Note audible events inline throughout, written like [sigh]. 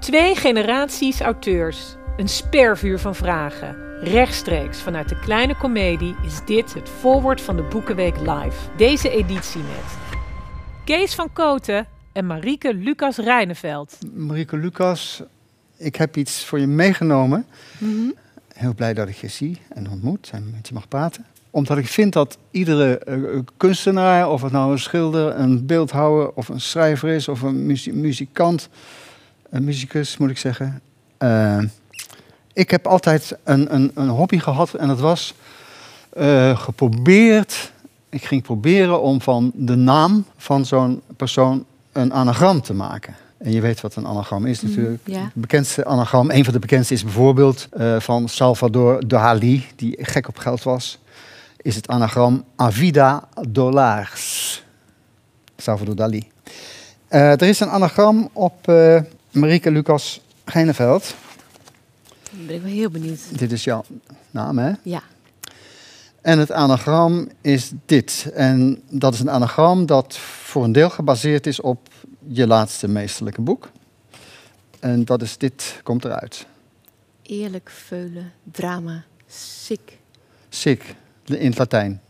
Twee generaties auteurs. Een spervuur van vragen. Rechtstreeks vanuit de kleine komedie is dit het voorwoord van de Boekenweek Live. Deze editie met Kees van Koten en Marieke Lucas Rijneveld. Marieke Lucas, ik heb iets voor je meegenomen. Heel blij dat ik je zie en ontmoet en met je mag praten. Omdat ik vind dat iedere eh, kunstenaar, of het nou een schilder, een beeldhouwer of een schrijver is, of een muzikant, een muzikus moet ik zeggen. eh, ik heb altijd een, een, een hobby gehad en dat was eh, geprobeerd. Ik ging proberen om van de naam van zo'n persoon een anagram te maken. En je weet wat een anagram is natuurlijk. ja. Het bekendste anagram, een van de bekendste is bijvoorbeeld eh, van Salvador Dali, die gek op geld was. Is het anagram Avida Dollars. Salvador Dali. Er is een anagram op Marieke Lucas Geineveld. Dan ben ik wel heel benieuwd. Dit is jouw naam, hè? Ja. En het anagram is dit. En dat is een anagram dat voor een deel gebaseerd is op je laatste meesterlijke boek. En dat is dit, komt eruit. Eerlijk, veulen, drama, sick. Sic, in het Latijn.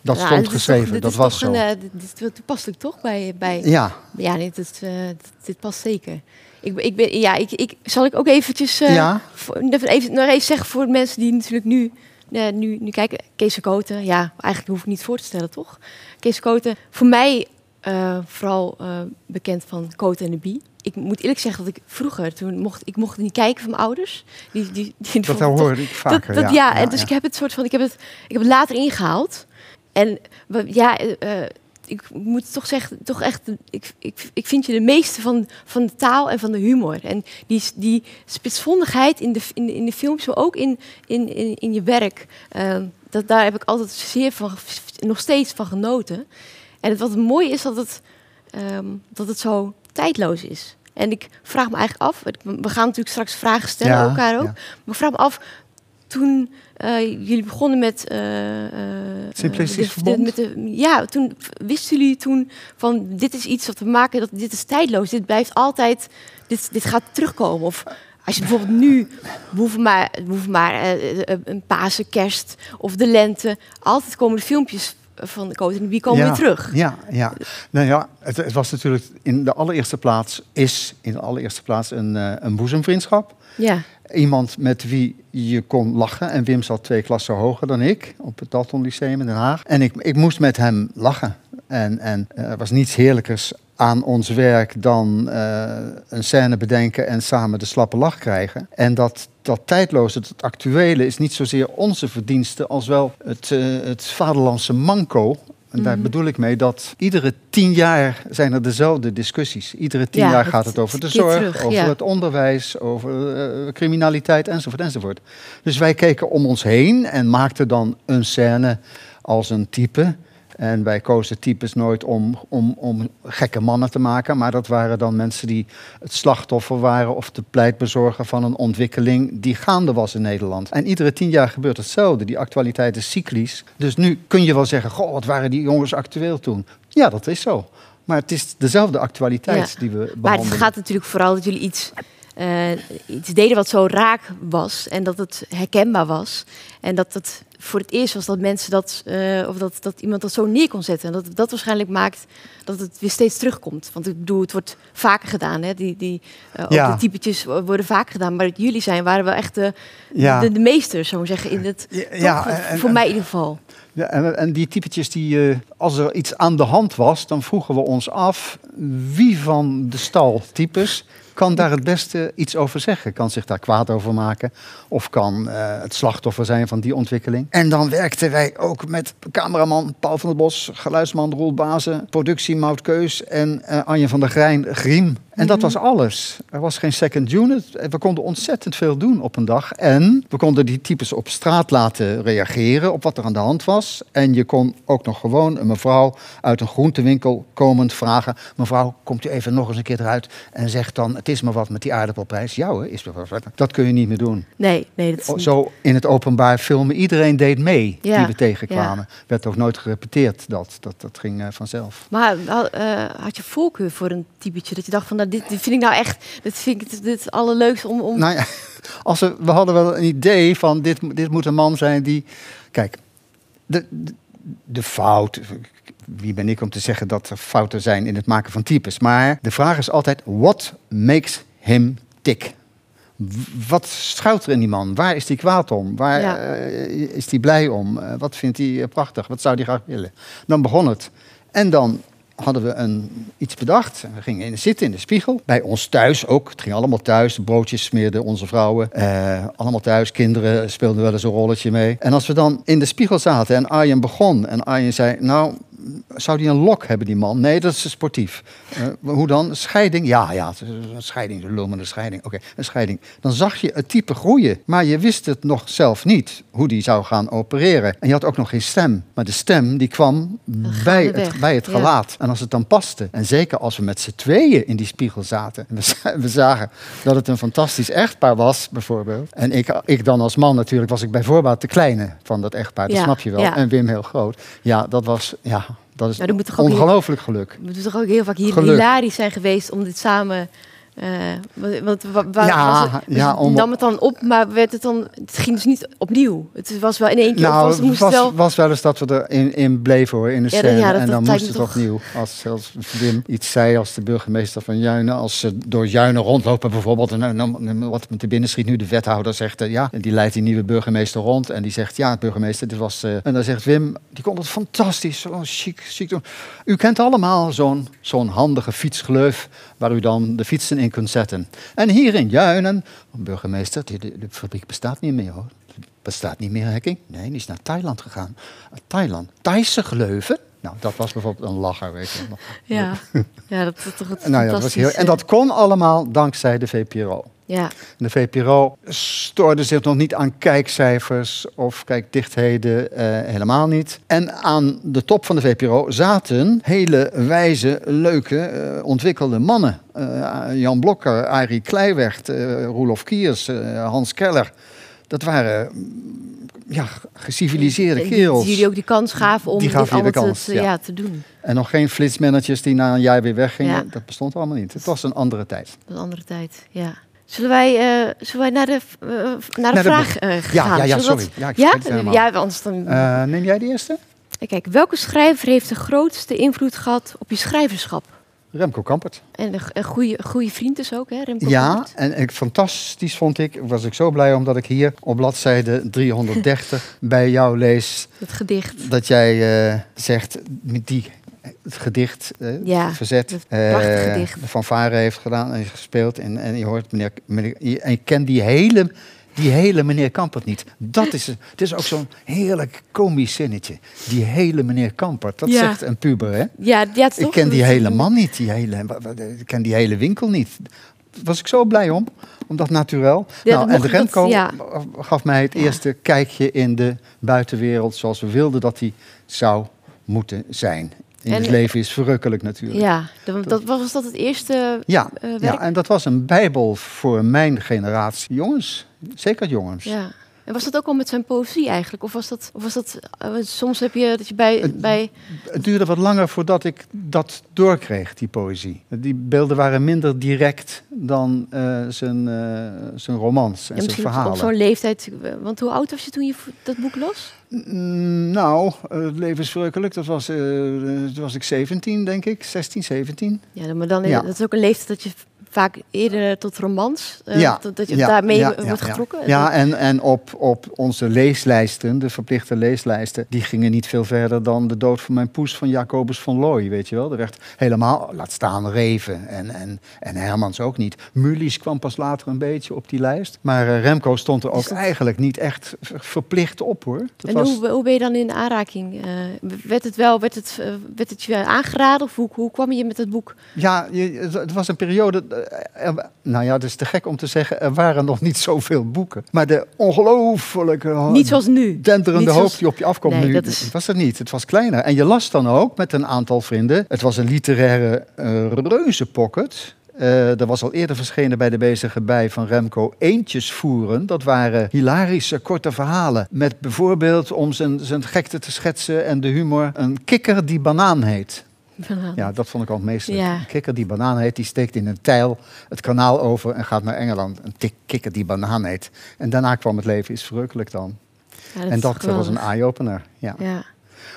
Dat Ja, stond geschreven, toch- dat was zo. Een, eh, dit is wel toepasselijk toch bij... bij Ja, Ja, nee, dit, eh, dit, dit past zeker. Ik, ik ben, ja, ik, ik, zal ik ook eventjes... eh, ja, voor, even, nog even zeggen voor de mensen die natuurlijk nu, eh, nu, nu kijken. Kees Koten, ja, eigenlijk hoef ik niet voor te stellen, toch? Kees Koten, voor mij eh, vooral bekend van Koten en de Bie. Ik moet eerlijk zeggen dat ik vroeger, toen mocht ik mocht niet kijken van mijn ouders. Die, die, die dat toch- hoorde ik vaker. dat, dat, ja, ja, en dus ik heb het soort van, ik heb het, ik heb het later ingehaald. En ja, ik moet toch zeggen, toch echt, ik, ik, ik vind je de meeste van, van de taal en van de humor. En die, die spitsvondigheid in de, in, de- in de films, maar ook in, in, in, in je werk, eh, dat, daar heb ik altijd zeer van, nog steeds van genoten. En het, wat het mooie is, dat het, ehm, dat het zo tijdloos is. En ik vraag me eigenlijk af, we gaan natuurlijk straks vragen stellen Ja, elkaar ook. ja. Maar ik vraag me af, toen eh, jullie begonnen met... eh, eh, Simplistisch Verbond? met de, ja, toen wisten jullie toen van dit is iets wat we maken, dat dit is tijdloos, dit blijft altijd, dit, dit gaat terugkomen. Of als je bijvoorbeeld nu, we hoeven maar, we hoeven maar een Pasen, kerst of de lente, altijd komen de filmpjes van de en de Bie komen Ja, weer terug. Ja, ja. Nou ja, het, het was natuurlijk in de allereerste plaats, is in de allereerste plaats een, eh, een boezemvriendschap. Ja, Iemand met wie je kon lachen. En Wim zat twee klassen hoger dan ik op het Dalton Lyceum in Den Haag. En ik, ik moest met hem lachen. En, en eh, er was niets heerlijkers aan ons werk dan eh, een scène bedenken en samen de slappe lach krijgen. En dat, dat tijdloze, het actuele, is niet zozeer onze verdienste als wel het, eh, het vaderlandse manco. En daar Mhm. bedoel ik mee dat iedere tien jaar zijn er dezelfde discussies. Iedere tien Ja, jaar gaat het over de zorg, terug, over ja. het onderwijs, over eh, criminaliteit enzovoort enzovoort. Dus wij keken om ons heen en maakten dan een scène als een type. En wij kozen types nooit om, om, om gekke mannen te maken, maar dat waren dan mensen die het slachtoffer waren of de pleitbezorger van een ontwikkeling die gaande was in Nederland. En iedere tien jaar gebeurt hetzelfde. Die actualiteit is cyclisch. Dus nu kun je wel zeggen, goh, wat waren die jongens actueel toen? Ja, dat is zo. Maar het is dezelfde actualiteit Ja. die we maar het behandelen. gaat natuurlijk vooral dat jullie iets, iets deden wat zo raak was en dat het herkenbaar was. En dat het voor het eerst was dat mensen dat, eh, of dat, dat iemand dat zo neer kon zetten. En dat dat waarschijnlijk maakt dat het weer steeds terugkomt. Want ik bedoel, het wordt vaker gedaan. Hè? Die, die, eh, ook Ja. de typetjes worden vaker gedaan. Maar jullie zijn, waren wel echt de, Ja. de, de meesters, zou ik zeggen. In het, Ja, toch? ja, en- voor en- mij in ieder geval. Ja, en, en die typetjes, die, eh, als er iets aan de hand was, dan vroegen we ons af wie van de staltypes kan daar het beste iets over zeggen. Kan zich daar kwaad over maken of kan eh, het slachtoffer zijn van die ontwikkeling. En dan werkten wij ook met cameraman Paul van der Bos, geluidsman Roel Bazen, productie Maud Keus en eh, Anje van der Grijn Griem. En dat was alles. Er was geen second unit. We konden ontzettend veel doen op een dag. En we konden die types op straat laten reageren op wat er aan de hand was. En je kon ook nog gewoon een mevrouw uit een groentewinkel komend vragen... mevrouw, komt u even nog eens een keer eruit en zegt dan... het is maar wat met die aardappelprijs. Ja hoor, is maar wat. Dat kun je niet meer doen. Nee, nee, dat is niet- Zo in het openbaar filmen. Iedereen deed mee Ja, die we tegenkwamen. Werd ook nooit gerepeteerd. Dat, dat, dat ging eh, vanzelf. Maar had, eh, had je voorkeur voor een typetje dat je dacht van, nou, dit, dit vind ik nou echt, dit vind ik dit het allerleukste om... om Nou ja, [laughs] als we, we hadden wel een idee van dit, dit moet een man zijn die. Kijk, de, de, de fout. Wie ben ik om te zeggen dat er fouten zijn in het maken van types? Maar de vraag is altijd: what makes him tick? Wat schuilt er in die man? Waar is hij kwaad om? Waar Ja. eh, is hij blij om? Eh, wat vindt hij eh, prachtig? Wat zou hij graag willen? Dan begon het. En dan hadden we een, iets bedacht. We gingen in, zitten in de spiegel. Bij ons thuis ook. Het ging allemaal thuis. Broodjes smeerden onze vrouwen. Eh, allemaal thuis. Kinderen speelden wel eens een rolletje mee. En als we dan in de spiegel zaten en Arjen begon. En Arjen zei, nou, zou die een lok hebben, die man? Nee, dat is sportief. Eh, hoe dan? Scheiding? Ja, ja, een scheiding. Een lul een scheiding. Oké, een scheiding. Dan zag je het type groeien. Maar je wist het nog zelf niet, hoe die zou gaan opereren. En je had ook nog geen stem. Maar de stem, die kwam bij het, bij het ja. gelaat. En als het dan paste. En zeker als we met z'n tweeën in die spiegel zaten. En we, za- we zagen dat het een fantastisch echtpaar was, bijvoorbeeld. En ik, ik dan als man natuurlijk, was ik bij voorbaat de kleine van dat echtpaar. Dat Ja, snap je wel. ja. En Wim heel groot. Ja, dat was, ja, dat is Nou, ongelooflijk geluk. Het moet toch ook heel vaak hier Geluk. hilarisch zijn geweest om dit samen... eh, want want wa- wa- Ja, was het, ja, om- nam het dan op, maar werd het dan... Het ging dus niet opnieuw. Het was wel in één keer... Nou, het was, wel... was wel eens dat we erin in bleven hoor, in de Ja, scène. ja, dat- en dan moest het toch- opnieuw. Als zelfs Wim iets zei als de burgemeester van Juinen. Als ze door Juinen rondlopen bijvoorbeeld. En dan, wat me te binnen schiet nu, de wethouder zegt... eh, ja, en die leidt die nieuwe burgemeester rond. En die zegt, ja, burgemeester, dit was... eh, en dan zegt Wim, die kon het fantastisch, zo chic, chic doen. U kent allemaal zo'n zo'n handige fietsgleuf... waar u dan de fietsen in kunt zetten. En hier in Juinen, burgemeester, die, de, de fabriek bestaat niet meer hoor. Bestaat niet meer hekking? Nee, die is naar Thailand gegaan. Uh, Thailand. Thaise gleuven? Nou, dat was bijvoorbeeld een lacher, weet je wel. Ja, ja dat is toch het [laughs] Nou ja, dat was heel, en dat kon allemaal dankzij de VPRO. Ja, de VPRO stoorde zich nog niet aan kijkcijfers of kijkdichtheden, eh, helemaal niet. En aan de top van de VPRO zaten hele wijze, leuke, eh, ontwikkelde mannen. Eh, Jan Blokker, Arie Kleiweg, eh Roelof Kiers, Hans Keller. Dat waren mm, ja, geciviliseerde kerels. Die jullie ook die kans gaven om Die dit gaven allemaal kans, te, ja. ja, te doen. En nog geen flitsmanagers die na een jaar weer weggingen. Ja. Dat bestond allemaal niet. Het was een andere tijd. Een andere tijd, ja. Zullen wij, eh, zullen wij naar de, eh, naar de Naar de- vraag eh, gaan? ja, ja, sorry. Ja, ik ja? ja, anders dan... Neem jij de eerste? Kijk, welke schrijver heeft de grootste invloed gehad op je schrijverschap? Remco Kampert. En een, goede, goede vriend dus ook, hè? Remco Ja, Kampert? en ik, fantastisch vond ik, was ik zo blij omdat ik hier op bladzijde [laughs] 330 bij jou lees Het gedicht. dat jij zegt, die, het gedicht, Ja, verzet, gedicht. de fanfare heeft gedaan en gespeeld. En, en je hoort meneer, meneer je- en je kent die hele, die hele meneer Kampert niet. Dat is, het is ook zo'n heerlijk komisch zinnetje. Die hele meneer Kampert, dat Ja. zegt een puber, hè? Ja, ja toch? Ik ken die hele man niet, die hele, ik ken die hele winkel niet. Was ik zo blij om, om dat naturel. Ja, nou, en mocht- Remco dat- ja. gaf mij het Ja. eerste kijkje in de buitenwereld zoals we wilden dat die zou moeten zijn. In En- het leven is verrukkelijk natuurlijk. Ja, dat, dat, was dat het eerste Ja, eh, werk? ja, en dat was een bijbel voor mijn generatie jongens. Zeker jongens. Ja. En was dat ook al met zijn poëzie eigenlijk? Of was dat, of was dat eh, soms heb je dat je bij, Het- bij Het duurde wat langer voordat ik dat doorkreeg, die poëzie. Die beelden waren minder direct dan eh, zijn, eh, zijn romans en ja, zijn misschien op, verhalen. zo'n leeftijd. Want hoe oud was je toen je dat boek las? Mm, nou, het leven is verrukkelijk. Dat was, toen was ik 17, denk ik. 16, 17. Ja, maar dan Ja. dat is ook een leeftijd dat je vaak eerder tot romans, eh, Ja, dat, dat je ja, daarmee ja, wordt ja, getrokken. Ja, en, en op, op onze leeslijsten, de verplichte leeslijsten, die gingen niet veel verder dan de dood van mijn poes van Jacobus van Looy, weet je wel. Er werd helemaal, laat staan Reven en, en, en Hermans ook niet. Mulies kwam pas later een beetje op die lijst. Maar eh, Remco stond er ook dat- eigenlijk niet echt ver- verplicht op hoor. Dat en was, hoe, hoe ben je dan in aanraking? eh, werd het wel, werd het, eh, werd het je aangeraden of hoe, hoe kwam je met het boek? Ja, je, het was een periode. Eh, er- nou ja, het is te gek om te zeggen. Er waren nog niet zoveel boeken. Maar de ongelofelijke. Niet zoals nu. denderende Niet hoop zoals- die op je afkomt Nee, nu. dat is- was het niet. Het was kleiner. En je las dan ook met een aantal vrienden. Het was een literaire uh, reuzenpocket. Uh, er was al eerder verschenen bij de bezige bij van Remco Eentjes voeren. Dat waren hilarische korte verhalen. Met bijvoorbeeld, om zijn, zijn gekte te schetsen en de humor, een kikker die banaan heet. Banaan. Ja, dat vond ik al het meest. Ja. Een kikker die banaan heet, die steekt in een tijl het kanaal over en gaat naar Engeland. Een tik kikker die banaan heet. En daarna kwam het leven is verrukkelijk dan. Ja, en dat was een eye-opener. Ja. Ja.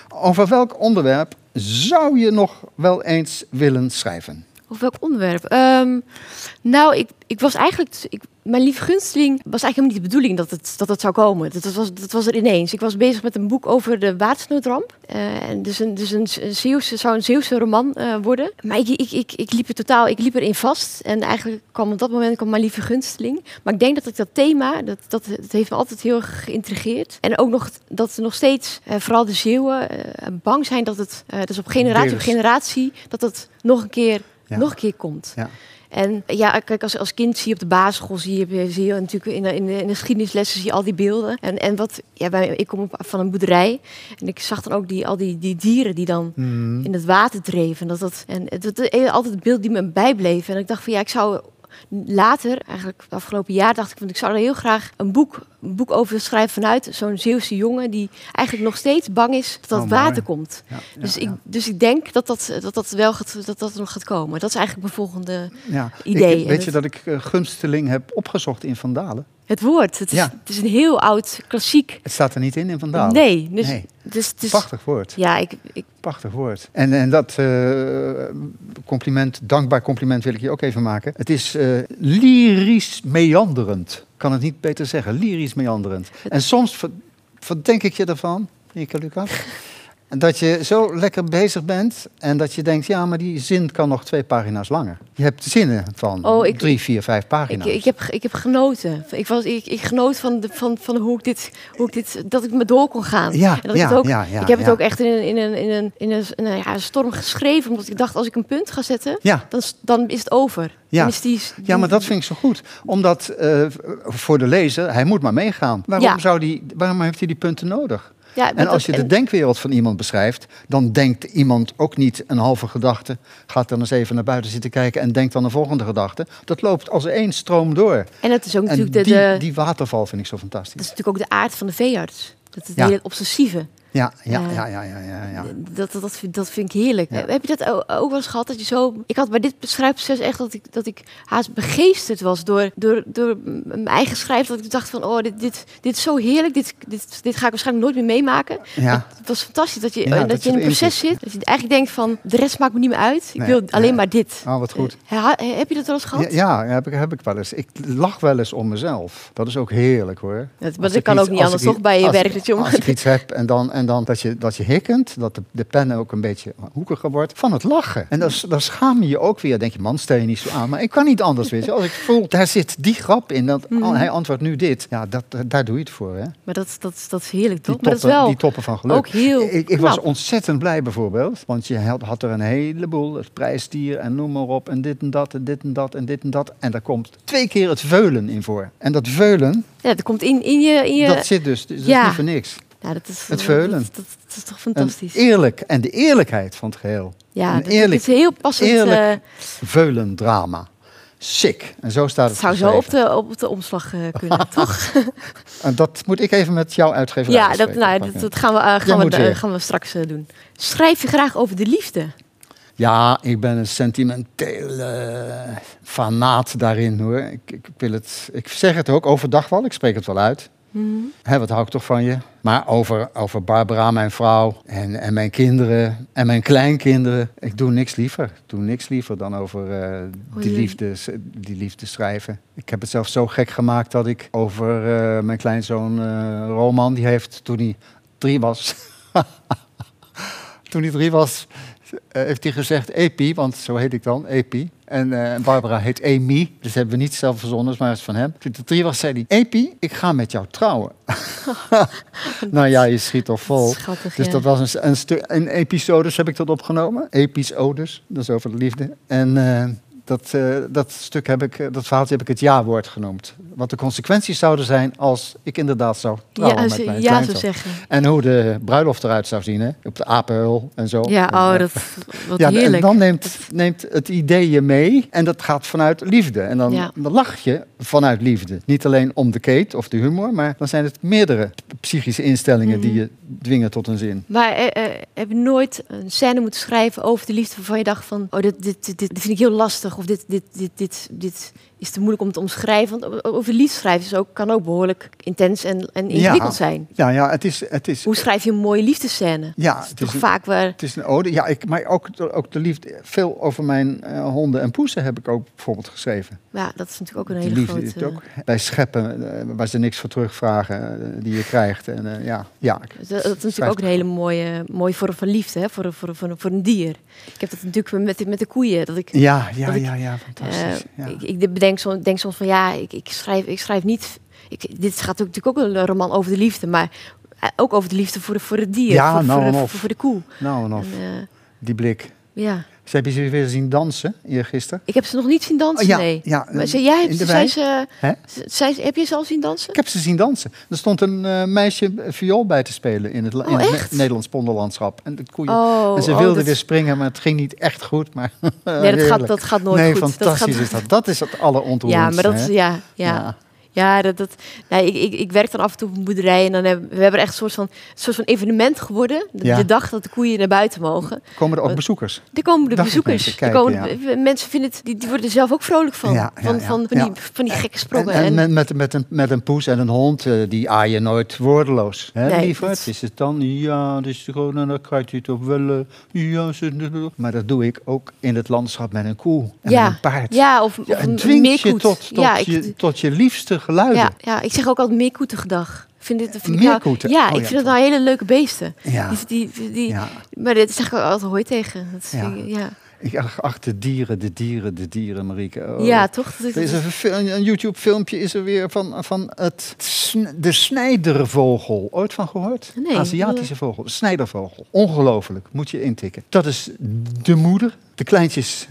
Over welk onderwerp zou je nog wel eens willen schrijven? Of welk onderwerp? Ehm, nou, ik, ik was eigenlijk... Ik, mijn lieve gunsteling was eigenlijk helemaal niet de bedoeling dat het, dat het zou komen. Dat, was, dat was er ineens. Ik was bezig met een boek over de watersnoodramp. Eh, en dus een, dus een, Zeeuwse, zou een Zeeuwse roman eh, worden. Maar ik, ik, ik, ik liep er totaal ik liep erin vast. En eigenlijk kwam op dat moment kwam mijn lieve gunsteling. Maar ik denk dat ik dat thema, dat, dat, dat heeft me altijd heel erg geïntrigeerd. En ook nog dat er nog steeds, eh, vooral de Zeeuwen, bang zijn dat het, dus op generatie op generatie, dat het nog een keer, Ja. nog een keer komt. Ja. En ja, kijk, als, als kind zie je op de basisschool, zie je, zie je natuurlijk in de, in, de, in de geschiedenislessen zie je al die beelden. En, en wat, ja, ik kom op, van een boerderij en ik zag dan ook die, al die, die dieren die dan Hmm. in het water dreven. Dat, dat, en het- altijd het beeld die me bijbleef. En ik dacht van ja, ik zou later, eigenlijk het afgelopen jaar, dacht ik van ik zou er heel graag een boek, een boek over schrijven vanuit zo'n Zeeuwse jongen die eigenlijk nog steeds bang is dat Oh, water komt. Ja, ja, Dus, ik, dus ik denk dat dat, dat, dat wel gaat, dat dat nog gaat komen. Dat is eigenlijk mijn volgende Ja. idee. Ik- weet je dat ik eh, gunsteling heb opgezocht in Vandalen? Het woord. Het is, Ja. het is een heel oud klassiek. Het staat er niet in in Vandalen. Nee, dus, Nee. dus, dus Prachtig woord. ja, ik, ik, Prachtig woord. En, en dat eh, compliment, dankbaar compliment wil ik je ook even maken. Het is eh, lyrisch meanderend. Ik kan het niet beter zeggen. Lyrisch meanderend. En soms ver- verdenk ik je ervan, Ike Lucas, [laughs] dat je zo lekker bezig bent en dat je denkt, ja, maar die zin kan nog twee pagina's langer. Je hebt zinnen van Oh, ik- drie, vier, vijf ik, pagina's. ik, heb, ik heb genoten. Ik, was, ik, ik genoot van, de, van, van hoe, ik dit, hoe ik dit, dat ik me door kon gaan. Ja, En dat ik ja, het ook, ja, ja, ik heb het ook echt in een, in een, in een, in een, ja, een storm geschreven, omdat ik dacht, als ik een punt ga zetten, ja, dan, is- dan is het over. Ja. Die, Ja, maar dat vind ik zo goed. Omdat eh, voor de lezer, hij moet maar meegaan. Waarom, zou die, waarom heeft hij die punten nodig? Ja, En dat- als je de en- denkwereld van iemand beschrijft, dan denkt iemand ook niet een halve gedachte. Gaat dan eens even naar buiten zitten kijken en denkt dan een volgende gedachte. Dat loopt als één stroom door. En is ook natuurlijk die, de, de, die waterval vind ik zo dat fantastisch. is natuurlijk ook de aard van de veearts. Dat is Ja. hele obsessieve. Ja, ja, Eh, ja, ja, ja, ja, ja. Dat, dat, dat, vind, dat vind ik heerlijk. Ja. Heb je dat ook, ook wel eens gehad? Dat je zo. Ik had bij dit schrijfproces echt dat ik, dat ik haast begeesterd was door, door, door mijn eigen schrijven. Dat ik dacht van, oh, dit, dit, dit is zo heerlijk. Dit, dit, dit ga ik waarschijnlijk nooit meer meemaken. ja. Het was fantastisch dat je, Ja, eh, dat dat je in een proces zit. Dat je eigenlijk denkt van, de rest maakt me niet meer uit. Ik Nee, wil alleen maar dit. Oh, wat goed. Eh, ha- heb je dat wel eens gehad? Ja, ja heb, ik, heb ik wel eens. Ik lach wel eens om mezelf. Dat is ook heerlijk hoor. Dat, maar dat kan iets- ook niet anders, toch? Bij je werk. Dat je om- Als ik iets heb en dan, en dan dat, je, dat je hikkend, dat de, de pen ook een beetje hoekiger wordt, van het lachen. En dan, dan schaam je je ook weer. Dan denk je, man, stel je niet zo aan. Maar ik kan niet anders, weet je. Als ik voel, [laughs] daar zit die grap in, dat, Mhm. hij antwoordt nu dit. Ja, dat, daar doe je het voor, hè. Maar dat, dat, dat is heerlijk, Die toch? Maar dat is toppen, wel die toppen van geluk. ook heel Ik, ik was ontzettend blij bijvoorbeeld, want je had, had er een heleboel, het prijsdier en noem maar op, en dit en dat en dit en dat en dit en dat. En daar komt twee keer het veulen in voor. En dat veulen, Ja, dat komt in, in je... In je dat zit dus, dus dat Ja. is niet voor niks. Ja, dat is, het veulen. Dat, dat, dat is toch En fantastisch. eerlijk, en de eerlijkheid van het geheel. Ja, Een dat, eerlijk- het is heel passend. eerlijk eh, Veulendrama. Sick. En zo staat het het zou zo op de, op de omslag eh, kunnen, [laughs] toch? En dat moet ik even met jouw uitgever ja, dat, nou, dat, dat gaan, we, eh, gaan, we, eh, gaan we straks eh, doen. Schrijf je graag over de liefde? Ja, ik ben een sentimentele fanaat daarin hoor. Ik, ik, wil het, ik zeg het ook overdag wel, ik spreek het wel uit. Hè, wat hou ik toch van je? Maar over, over Barbara, mijn vrouw, en, en mijn kinderen en mijn kleinkinderen. Ik doe niks liever. Ik doe niks liever dan over eh, die, liefde, die liefde schrijven. Ik heb het zelf zo gek gemaakt dat ik over eh, mijn kleinzoon eh, Roman, die heeft toen hij drie was. [laughs] toen hij drie was, heeft hij gezegd Epi, want zo heet ik dan, Epi. En eh, Barbara heet Amy, dus hebben we niet zelf verzonnen, maar het is van hem. Toen hij drie was, zei hij, Epi, ik ga met jou trouwen. [laughs] nou ja, je schiet al vol. Schattig, Dus ja. dat was een, een, in episodes heb ik dat opgenomen. Episodes, dat is over de liefde. En eh, Dat, eh, dat stuk heb ik, eh, dat verhaaltje heb ik het ja-woord genoemd. Wat de consequenties zouden zijn als ik inderdaad zou trouwen ja, met mijn ja zou kleinzoon. zeggen. En hoe de bruiloft eruit zou zien, hè? op de apenhul en zo. Ja, En, oh, eh, dat, [laughs] wat ja, heerlijk. en dan neemt, neemt het idee je mee en dat gaat vanuit liefde. En dan, Ja. dan lach je vanuit liefde. Niet alleen om de keet of de humor, maar dan zijn het meerdere psychische instellingen die Mhm. je dwingen tot een zin. Maar heb je nooit een scène moeten schrijven over de liefde waarvan je dacht van, oh, dit, dit, dit vind ik heel lastig of dit, dit, dit, dit, dit is te moeilijk om te omschrijven. Want over liefde schrijven is ook, kan ook behoorlijk intens en, en ingewikkeld zijn. Ja, ja, het is, het is, Hoe schrijf je een mooie liefdescène? ja, Het is het toch is een, vaak waar... het is een ode. Ja, ik, maar ook, ook de liefde. Veel over mijn eh, honden en poesen heb ik ook bijvoorbeeld geschreven. Ja, dat is natuurlijk ook een Die hele liefde grote... ook bij scheppen, eh, waar ze niks voor terugvragen, eh, die je krijgt. En, ja, ja, Dat, dat is natuurlijk ook een hele mooie, mooie vorm van liefde hè, voor, voor, voor, voor een dier. Ik heb dat natuurlijk met, de- met de koeien. Dat ik, ja, ja, Dat ik, ja, ja, fantastisch. ja. ik, ik bedenk soms, denk soms van ja, ik, ik, schrijf, ik schrijf niet. Ik, dit gaat natuurlijk ook een roman over de liefde, maar eh, ook over de liefde voor, de, voor het dier, Ja, voor, nou voor, voor, voor de koe. Nou En, eh, die blik. ja. Ze heb je ze weer zien dansen eergisteren? Ik heb ze nog niet zien dansen, Oh, ja, nee. ja, Maar eh, ze, jij hebt de ze, heb je ze al zien dansen? Ik heb ze zien dansen. Er stond een eh, meisje viool bij te spelen in het, Oh, in het Nederlands pondenlandschap. En, de koeien, Oh, en ze oh, wilde dat- weer springen, maar het ging niet echt goed. Maar Nee, dat gaat, dat gaat nooit nee, goed. Dat fantastisch gaat- is dat. Dat is het allerontroerendste. Ja, maar dat ja, ja. Ja, dat, dat, nee, ik, ik, ik werk dan af en toe op een boerderij en dan hebben we hebben er echt een soort van, een soort van evenement geworden. De, Ja. de dag dat de koeien naar buiten mogen. Komen er ook bezoekers? Er komen de Dacht bezoekers. mensen Er kijken, komen, Mensen vinden het, die, die worden er zelf ook vrolijk van. Ja, van, van, die, van die gekke En, sprongen. en En, met, met, met, een, met een poes en een hond, eh, die aaien nooit woordeloos. Hè, Nee, lieverd? dat- Is het dan? Ja, dus gewoon, en dan krijgt u toch wel... ja, maar dat doe ik ook in het landschap met een koe en met een paard. ja, of, een dwingt je tot, tot, je, tot je liefste geluiden. ja, ja, ik zeg ook altijd meerkoetengedag. Vind dit, vind ik nou, ja, Oh, ik vind het nou hele leuke beesten. Ja, Die, die, die, ja. Maar dit zeg ik ook altijd hooi tegen. Dat Ja. ik- ja. Ik ach- ach, de dieren, de dieren, de dieren, Marieke. Oh. ja, toch? Dat- is een, een YouTube-filmpje is er weer van, van het, de snijdervogel. Ooit van gehoord? Nee. Aziatische vogel, de snijdervogel. Ongelooflijk, moet je intikken. Dat is de moeder. De kleintjes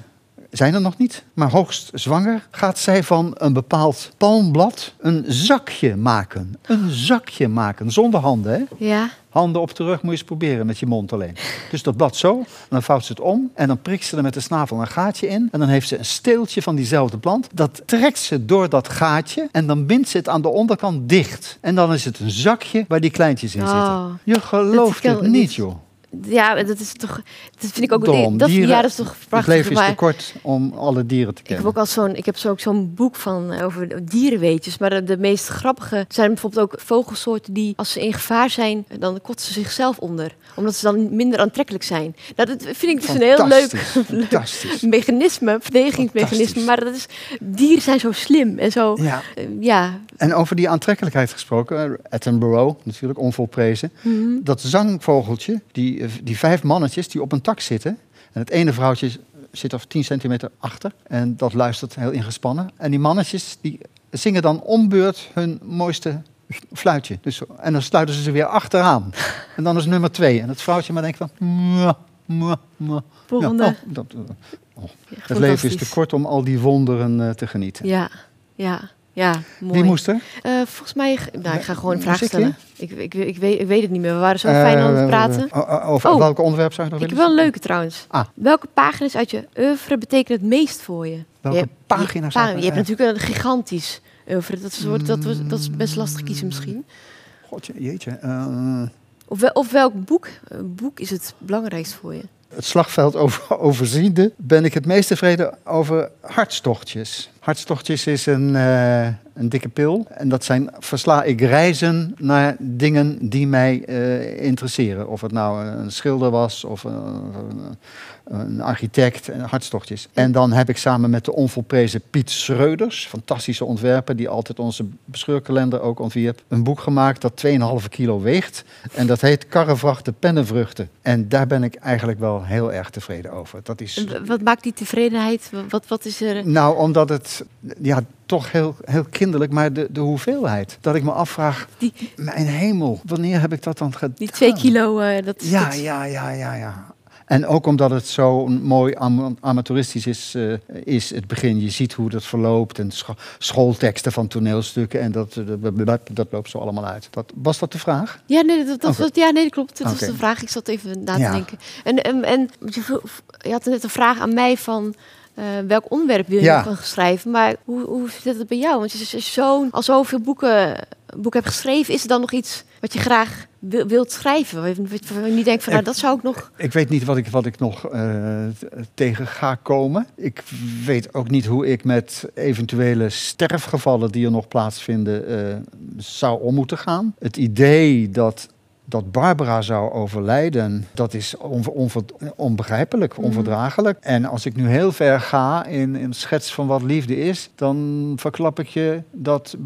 zijn er nog niet, maar hoogst zwanger gaat zij van een bepaald palmblad een zakje maken. Een zakje maken, zonder handen, hè? ja. Handen op de rug moet je eens proberen met je mond alleen. Dus dat blad zo, en dan vouwt ze het om en dan prikt ze er met de snavel een gaatje in. En dan heeft ze een steeltje van diezelfde plant. Dat trekt ze door dat gaatje en dan bindt ze het aan de onderkant dicht. En dan is het een zakje waar die kleintjes in Oh. zitten. Je gelooft het niet, joh. Ja, dat is toch. Dat vind ik ook. Dom. Dat, Dieren- ja, dat is toch Het prachtig. leven is te kort om alle dieren te ik kennen. heb ook al zo'n. Ik heb zo ook zo'n boek van eh, over dierenweetjes. Maar de, de meest grappige zijn bijvoorbeeld ook vogelsoorten die, als ze in gevaar zijn, dan kotsen ze zichzelf onder, omdat ze dan minder aantrekkelijk zijn. Nou, dat vind ik dus een heel leuk, Fantastisch, [laughs] leuk Fantastisch. mechanisme, verdedigingsmechanisme. Maar dat is, dieren zijn zo slim en zo. Ja. eh, ja. En over die aantrekkelijkheid gesproken, eh, Attenborough, natuurlijk onvolprezen. Mhm. Dat zangvogeltje, die, die vijf mannetjes die op een tak zitten. En het ene vrouwtje zit er 10 centimeter achter. En dat luistert heel ingespannen. En die mannetjes die zingen dan ombeurt hun mooiste fluitje. Dus, en dan sluiten ze ze weer achteraan. En dan is nummer twee. En het vrouwtje maar denkt van... Oh, dat, Ja, het leven is te kort om al die wonderen eh, te genieten. Ja, ja, ja. Mooi. Wie moest er? Eh, volgens mij, nou, ik ga gewoon een vraag stellen. Ik, ik, ik, weet, ik weet het niet meer. We waren zo fijn aan het Eh, praten. o- o- over Oh. welk onderwerp zou je nog Ik heb willen? wel een leuke trouwens. Ah. Welke pagina's uit je oeuvre betekenen het meest voor je? Welke je pagina's Je, je hebt natuurlijk een gigantisch oeuvre. Dat is, dat, dat is best lastig kiezen misschien. Godje, jeetje. eh, Of, wel- of welk boek, boek is het belangrijkst voor je? Het slagveld over, overziende ben ik het meest tevreden over hartstochtjes. Hartstochtjes is een, eh, een dikke pil. En dat zijn, versla ik reizen naar dingen die mij eh, interesseren. Of het nou een schilder was of een, architect, en hartstochtjes. En dan heb ik samen met de onvolprezen Piet Schreuders, fantastische ontwerper die altijd onze bescheurkalender ook ontwierp, een boek gemaakt dat 2,5 kilo weegt. En dat heet Karrevrachten Pennenvruchten. En daar ben ik eigenlijk wel heel erg tevreden over. Dat is Wat maakt die tevredenheid? Wat, wat is er... nou, omdat het ja, toch heel, heel kinderlijk, maar de, de hoeveelheid. Dat ik me afvraag, Die, mijn hemel, wanneer heb ik dat dan gedaan? die twee kilo, eh, dat, Ja, dat- ja, ja, ja, ja. En ook omdat het zo mooi am amateuristisch is, uh, is, het begin. Je ziet hoe dat verloopt en scho schoolteksten van toneelstukken. En dat, dat, dat, loopt zo allemaal uit. Dat, was dat de vraag? Ja, nee, dat, dat, okay. ja, nee, dat klopt. Dat okay. was de vraag. Ik zat even na te ja. denken. En, en, en je, je had net een vraag aan mij van... Uh, welk onderwerp wil je ja. nog schrijven? Maar hoe, hoe zit het bij jou? Want je, je zo, al zoveel boeken, boeken hebt geschreven, is er dan nog iets wat je graag wil, wilt schrijven? Waar je niet denkt van, nou, dat zou ik nog... Ik weet niet wat ik, wat ik nog uh, tegen ga komen. Ik weet ook niet hoe ik met eventuele sterfgevallen die er nog plaatsvinden uh, zou om moeten gaan. Het idee dat dat Barbara zou overlijden, dat is onbegrijpelijk, onverdraaglijk. En als ik nu heel ver ga in een schets van wat liefde is, dan verklap ik je dat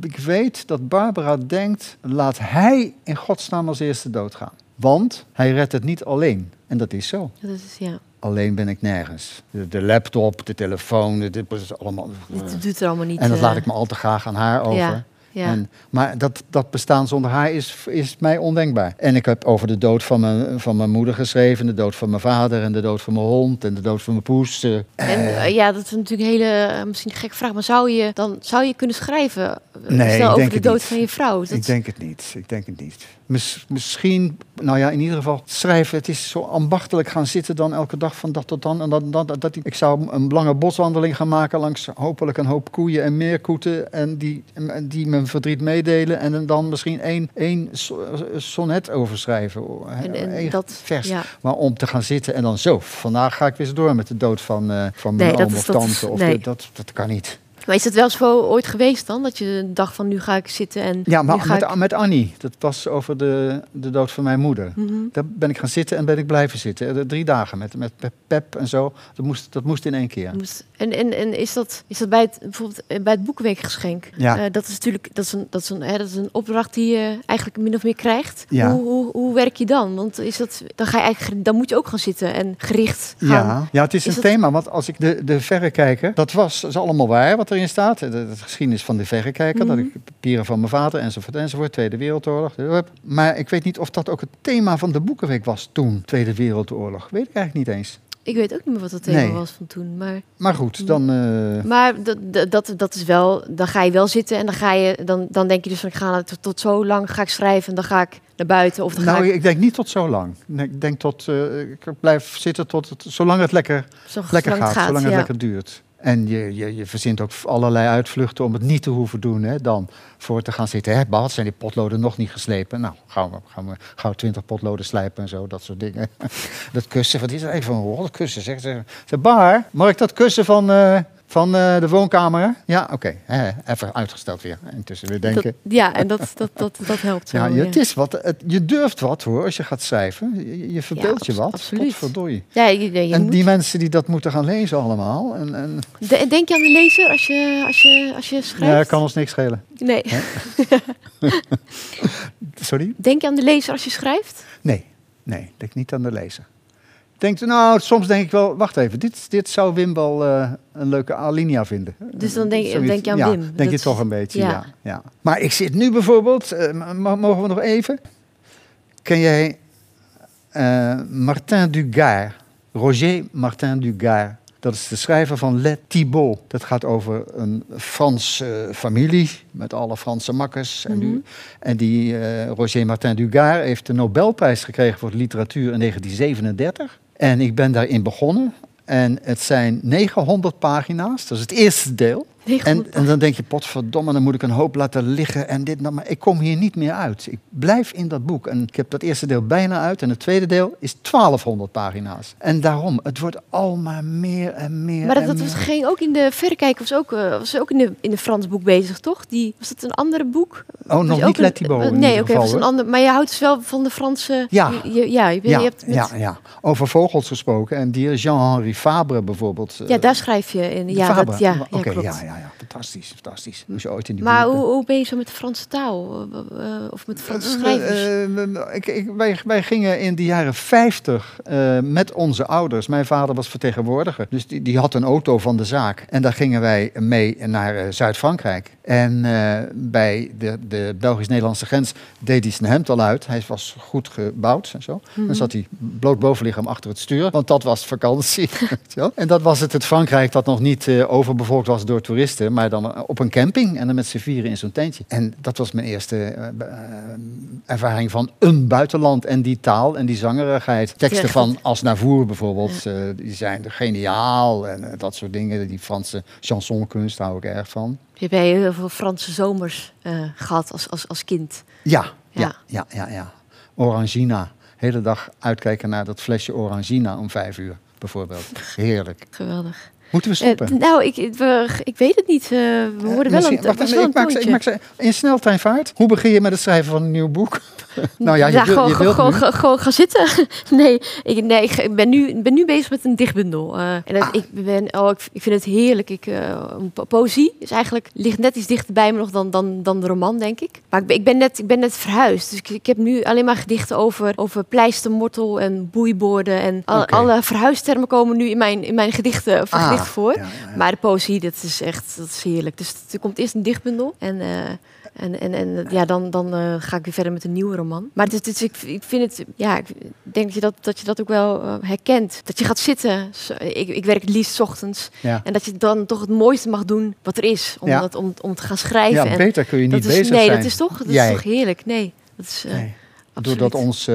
ik weet dat Barbara denkt, laat hij in godsnaam als eerste doodgaan. Want hij redt het niet alleen. En dat is zo. Dat is, ja. Alleen ben ik nergens. De, de laptop, de telefoon, dit is allemaal. Het doet er allemaal niet. En dat laat ik me al te graag aan haar over. Ja. Ja. En, maar dat, dat bestaan zonder haar is, is mij ondenkbaar. En ik heb over de dood van mijn, van mijn moeder geschreven, de dood van mijn vader en de dood van mijn hond en de dood van mijn poes. En uh, ja, dat is natuurlijk een hele, misschien een gekke vraag, maar zou je dan zou je kunnen schrijven nee, over de dood van je vrouw? Dat... Ik denk het niet. Ik denk het niet. Mis, misschien, nou ja, in ieder geval schrijven. Het is zo ambachtelijk gaan zitten dan elke dag van dat tot dan. En dat, dat, dat, ik zou een lange boswandeling gaan maken langs hopelijk een hoop koeien en meerkoeten. En die, die mijn verdriet meedelen. En dan misschien één, één sonnet over schrijven. En, en dat, vers. Ja. Maar om te gaan zitten en dan zo. Vandaag ga ik weer door met de dood van, uh, van mijn nee, oom of tante. Of nee. de, dat, dat kan niet. Maar is het wel zo ooit geweest dan? Dat je dacht van nu ga ik zitten en. Ja, maar met, ik... met Annie. Dat was over de, de dood van mijn moeder. Mm -hmm. Daar ben ik gaan zitten en ben ik blijven zitten. Drie dagen met, met Pep en zo. Dat moest, dat moest in één keer. Moest, en en, en is, dat, is dat bij het, bijvoorbeeld bij het Boekenweekgeschenk? Ja. Uh, dat is natuurlijk dat is een, dat is een, hè, dat is een opdracht die je eigenlijk min of meer krijgt. Ja. Hoe, hoe, hoe werk je dan? Want is dat, dan, ga je eigenlijk, dan moet je ook gaan zitten en gericht gaan. Ja, ja het is, Is een dat- thema. Want als ik de, de verrekijker... Dat was dat is allemaal waar wat erin staat. De, de geschiedenis van de verrekijker. Dat Mhm. ik papieren van mijn vader enzovoort enzovoort. Tweede Wereldoorlog. Maar ik weet niet of dat ook het thema van de Boekenweek was toen. Tweede Wereldoorlog. Weet ik eigenlijk niet eens. Ik weet ook niet meer wat het thema Nee. was van toen. Maar, Maar goed, dan... eh, maar dat, dat- dat, is wel, dan ga je wel zitten en dan, ga je, dan, dan denk je dus van ik ga tot, tot zo lang ga ik schrijven en dan ga ik naar buiten. Of dan ga nou, ik ik denk niet tot zo lang. Nee, Ik denk tot... eh, ik blijf zitten tot het, zolang het lekker zo lekker zolang gaat, zolang het ja. lekker duurt. En je, je, je verzint ook allerlei uitvluchten om het niet te hoeven doen. Hè, dan voor te gaan zitten. Hè, Bad, zijn die potloden nog niet geslepen? Nou, gaan we, gaan we gauw twintig potloden slijpen en zo, dat soort dingen. [laughs] dat kussen, wat is er even een rol kussen? Zeg, zeg, zeg, Bar, mag ik dat kussen van, eh, van eh, de woonkamer? Ja, oké. even uitgesteld weer. Intussen weer denken. Dat, ja, en dat, dat, dat, dat helpt ja, wel. je, het is wat, het, je durft wat hoor, als je gaat schrijven. Je, je verbeeldt je wat. absoluut. Potverdorie. Ja, je, En moet- die mensen die dat moeten gaan lezen allemaal. En, en, De- denk je aan de lezer als je, als je, als je schrijft? ja, kan ons niks schelen. Nee. [laughs] Sorry? Denk je aan de lezer als je schrijft? Nee, nee, denk niet aan de lezer. Denk, nou, soms denk ik wel, wacht even, dit, dit zou Wim wel eh, een leuke alinea vinden. Dus dan denk, Zoiets. denk je aan ja, Wim. denk je toch een beetje, ja. ja. ja, Maar ik zit nu bijvoorbeeld, eh, mogen we nog even? Ken jij eh, Martin Dugard, Roger Martin Dugard? Dat is de schrijver van Les Thibault. Dat gaat over een Franse familie met alle Franse makkers. en, Mhm. nu, en die Roger Martin Dugard heeft de Nobelprijs gekregen voor de literatuur in 1937. En ik ben daarin begonnen. En het zijn 900 pagina's. Dat is het eerste deel. 900 En, en dan denk je, potverdomme, dan moet ik een hoop laten liggen en dit. nou, Maar ik kom hier niet meer uit. Ik blijf in dat boek. En ik heb dat eerste deel bijna uit. En het tweede deel is 1200 pagina's. En daarom, het wordt al maar meer en meer Maar dat, dat meer. ging ook in de verrekijker, was ook, eh, was ook in de, in de Frans boek bezig, toch? Die, was dat een andere boek? Oh, Was nog niet een- Let Thibault in Nee, oké, was een ander. Maar je houdt dus wel van de Franse. Ja. Je, ja, je, Ja, hebt met, ja, ja, over vogels gesproken. En die Jean-Henri Fabre bijvoorbeeld. eh, ja, daar schrijf je in. Ja, Fabre. dat, ja, ja Oké, klopt. ja, ja, ja, fantastisch, fantastisch. Je ooit in die Maar hoe, hoe ben je zo met de Franse taal? Eh, eh, of met Franse Eh, schrijvers? eh, eh, ik, ik, wij, wij gingen in de jaren 50 eh, met onze ouders. Mijn vader was vertegenwoordiger. Dus die, die had een auto van de zaak. En daar gingen wij mee naar eh, Zuid-Frankrijk. En eh, bij de, de Belgisch-Nederlandse grens deed hij zijn hemd al uit. Hij was goed gebouwd en zo. Dan zat hij bloot bovenlichaam achter het stuur, want dat was vakantie. [laughs] en dat was het, het Frankrijk dat nog niet eh, overbevolkt was door toeristen, maar dan op een camping en dan met z'n vieren in zo'n tentje. En dat was mijn eerste eh, eh, ervaring van een buitenland en die taal en die zangerigheid. Teksten van Asnavour bijvoorbeeld, eh, die zijn geniaal en eh, dat soort dingen. Die Franse chansonkunst hou ik erg van. Je hebt heel veel Franse zomers eh, gehad als, als, als kind. Ja, ja, Ja. ja, ja, ja. Orangina. Hele dag uitkijken naar dat flesje Orangina om vijf uur, bijvoorbeeld. Heerlijk. Geweldig. Moeten we Eh, stoppen? nou, ik, we- ik weet het niet. eh, we Eh, worden wel misschien- een, wacht was wel ik een maak, ze- ik maak ze in sneltreinvaart. Hoe begin je met het schrijven van een nieuw boek? [laughs] nou ja, je, wil, gewoon, je wilt gewoon, gewoon, gewoon gaan zitten. [laughs] nee, ik, nee, ik ben nu, ben nu bezig met een dichtbundel. eh, en dat, Ah. ik, ben, oh, ik, ik vind het heerlijk. Ik, eh, po- poëzie is eigenlijk, ligt net iets dichter bij me nog dan, dan, dan de roman, denk ik. Maar ik ben, ik ben, net, ik ben net verhuisd. Dus ik, ik heb nu alleen maar gedichten over, over pleistermortel en boeiborden. En al- alle verhuistermen komen nu in mijn, in mijn gedichten, of Ah, voor. Maar de poëzie, dat is echt dat is heerlijk. Dus er komt eerst een dichtbundel. En, eh, en, en, en ja, dan, dan eh, ga ik weer verder met een nieuwe roman. Maar het is- ik, ik vind het, ja, ik denk dat je dat, dat, je dat ook wel eh, herkent. Dat je gaat zitten. Ik, ik werk het liefst 's ochtends. Ja. En dat je dan toch het mooiste mag doen wat er is. Om, Ja. dat, om, om te gaan schrijven. ja, en beter kun je niet is, bezig nee, zijn. dat is toch, dat Jij. is toch heerlijk. Nee, dat is eh, Nee, Door dat ons eh,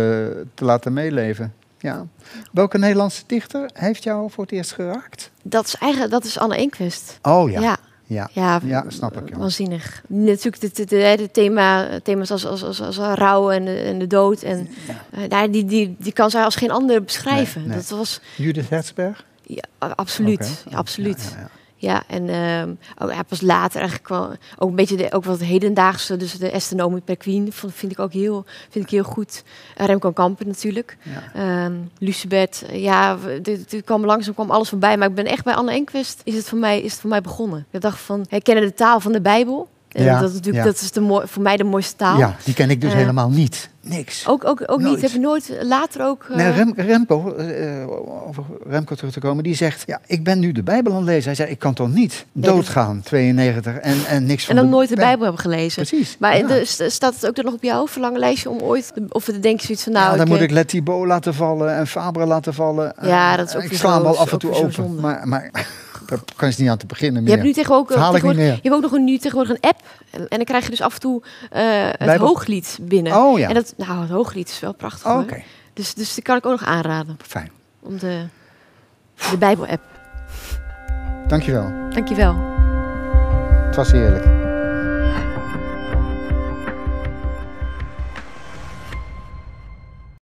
te laten meeleven. Ja. Welke Nederlandse dichter heeft jou voor het eerst geraakt? dat is eigenlijk dat is Anne Enquist. Oh ja. ja. ja. Ja, Ja, snap ik, ja. Waanzinnig. Natuurlijk de, de, de, de thema, thema's als, als, als, als rouw en de, en de dood. En, eh, nou, die, die, die kan zij als geen ander beschrijven. Nee, nee. Dat was Judith Hertzberg? ja, absoluut. Ja, absoluut. Ja, en ehm, ook, ja, pas later eigenlijk wel ook een beetje de, ook wat hedendaagse, dus de Estenomie per Queen vind ik ook heel, vind ik heel goed. Uh, Remco Kampen natuurlijk. Ja. Lucebert, eh, ja, dit kwam langzaam kwam alles voorbij. Maar ik ben echt bij Anne Enquist is het voor mij, is het voor mij begonnen. Ik dacht van, herkennen de taal van de Bijbel. En Ja, dat, is natuurlijk, dat is de voor mij de mooiste taal. Ja, die ken ik dus Eh, helemaal niet. Niks. Ook, ook, ook Nooit. niet, heb je nooit later ook... eh, Nee, Rem, Remco, eh, eh, over Remco terug te komen, die zegt: Ja, ik ben nu de Bijbel aan het lezen. Hij zei: Ik kan toch niet doodgaan, 92, en, en niks van en dan de nooit de Bij- Bijbel hebben gelezen. Precies. Maar ja. de- staat het ook er nog op jouw verlanglijstje om ooit... Of te denken zoiets van, nou... ja, dan ik, moet eh, ik Let Thibault laten vallen en Fabre laten vallen. Ja, Eh, dat is ook Ik sla hem wel af en toe open. Maar, maar kan je niet aan te beginnen Je meer. hebt nu tegenwoordig, niet tegenwoordig- meer. je hebt ook nog een, nu tegenwoordig een app. En, en dan krijg je dus af en toe eh, het hooglied binnen. Oh ja, En dat, nou, het hooglied is wel prachtig. Oh. Dus, dus die kan ik ook nog aanraden. Fijn. Om de, de Bijbel-app. Dankjewel. Dankjewel. Het was heerlijk.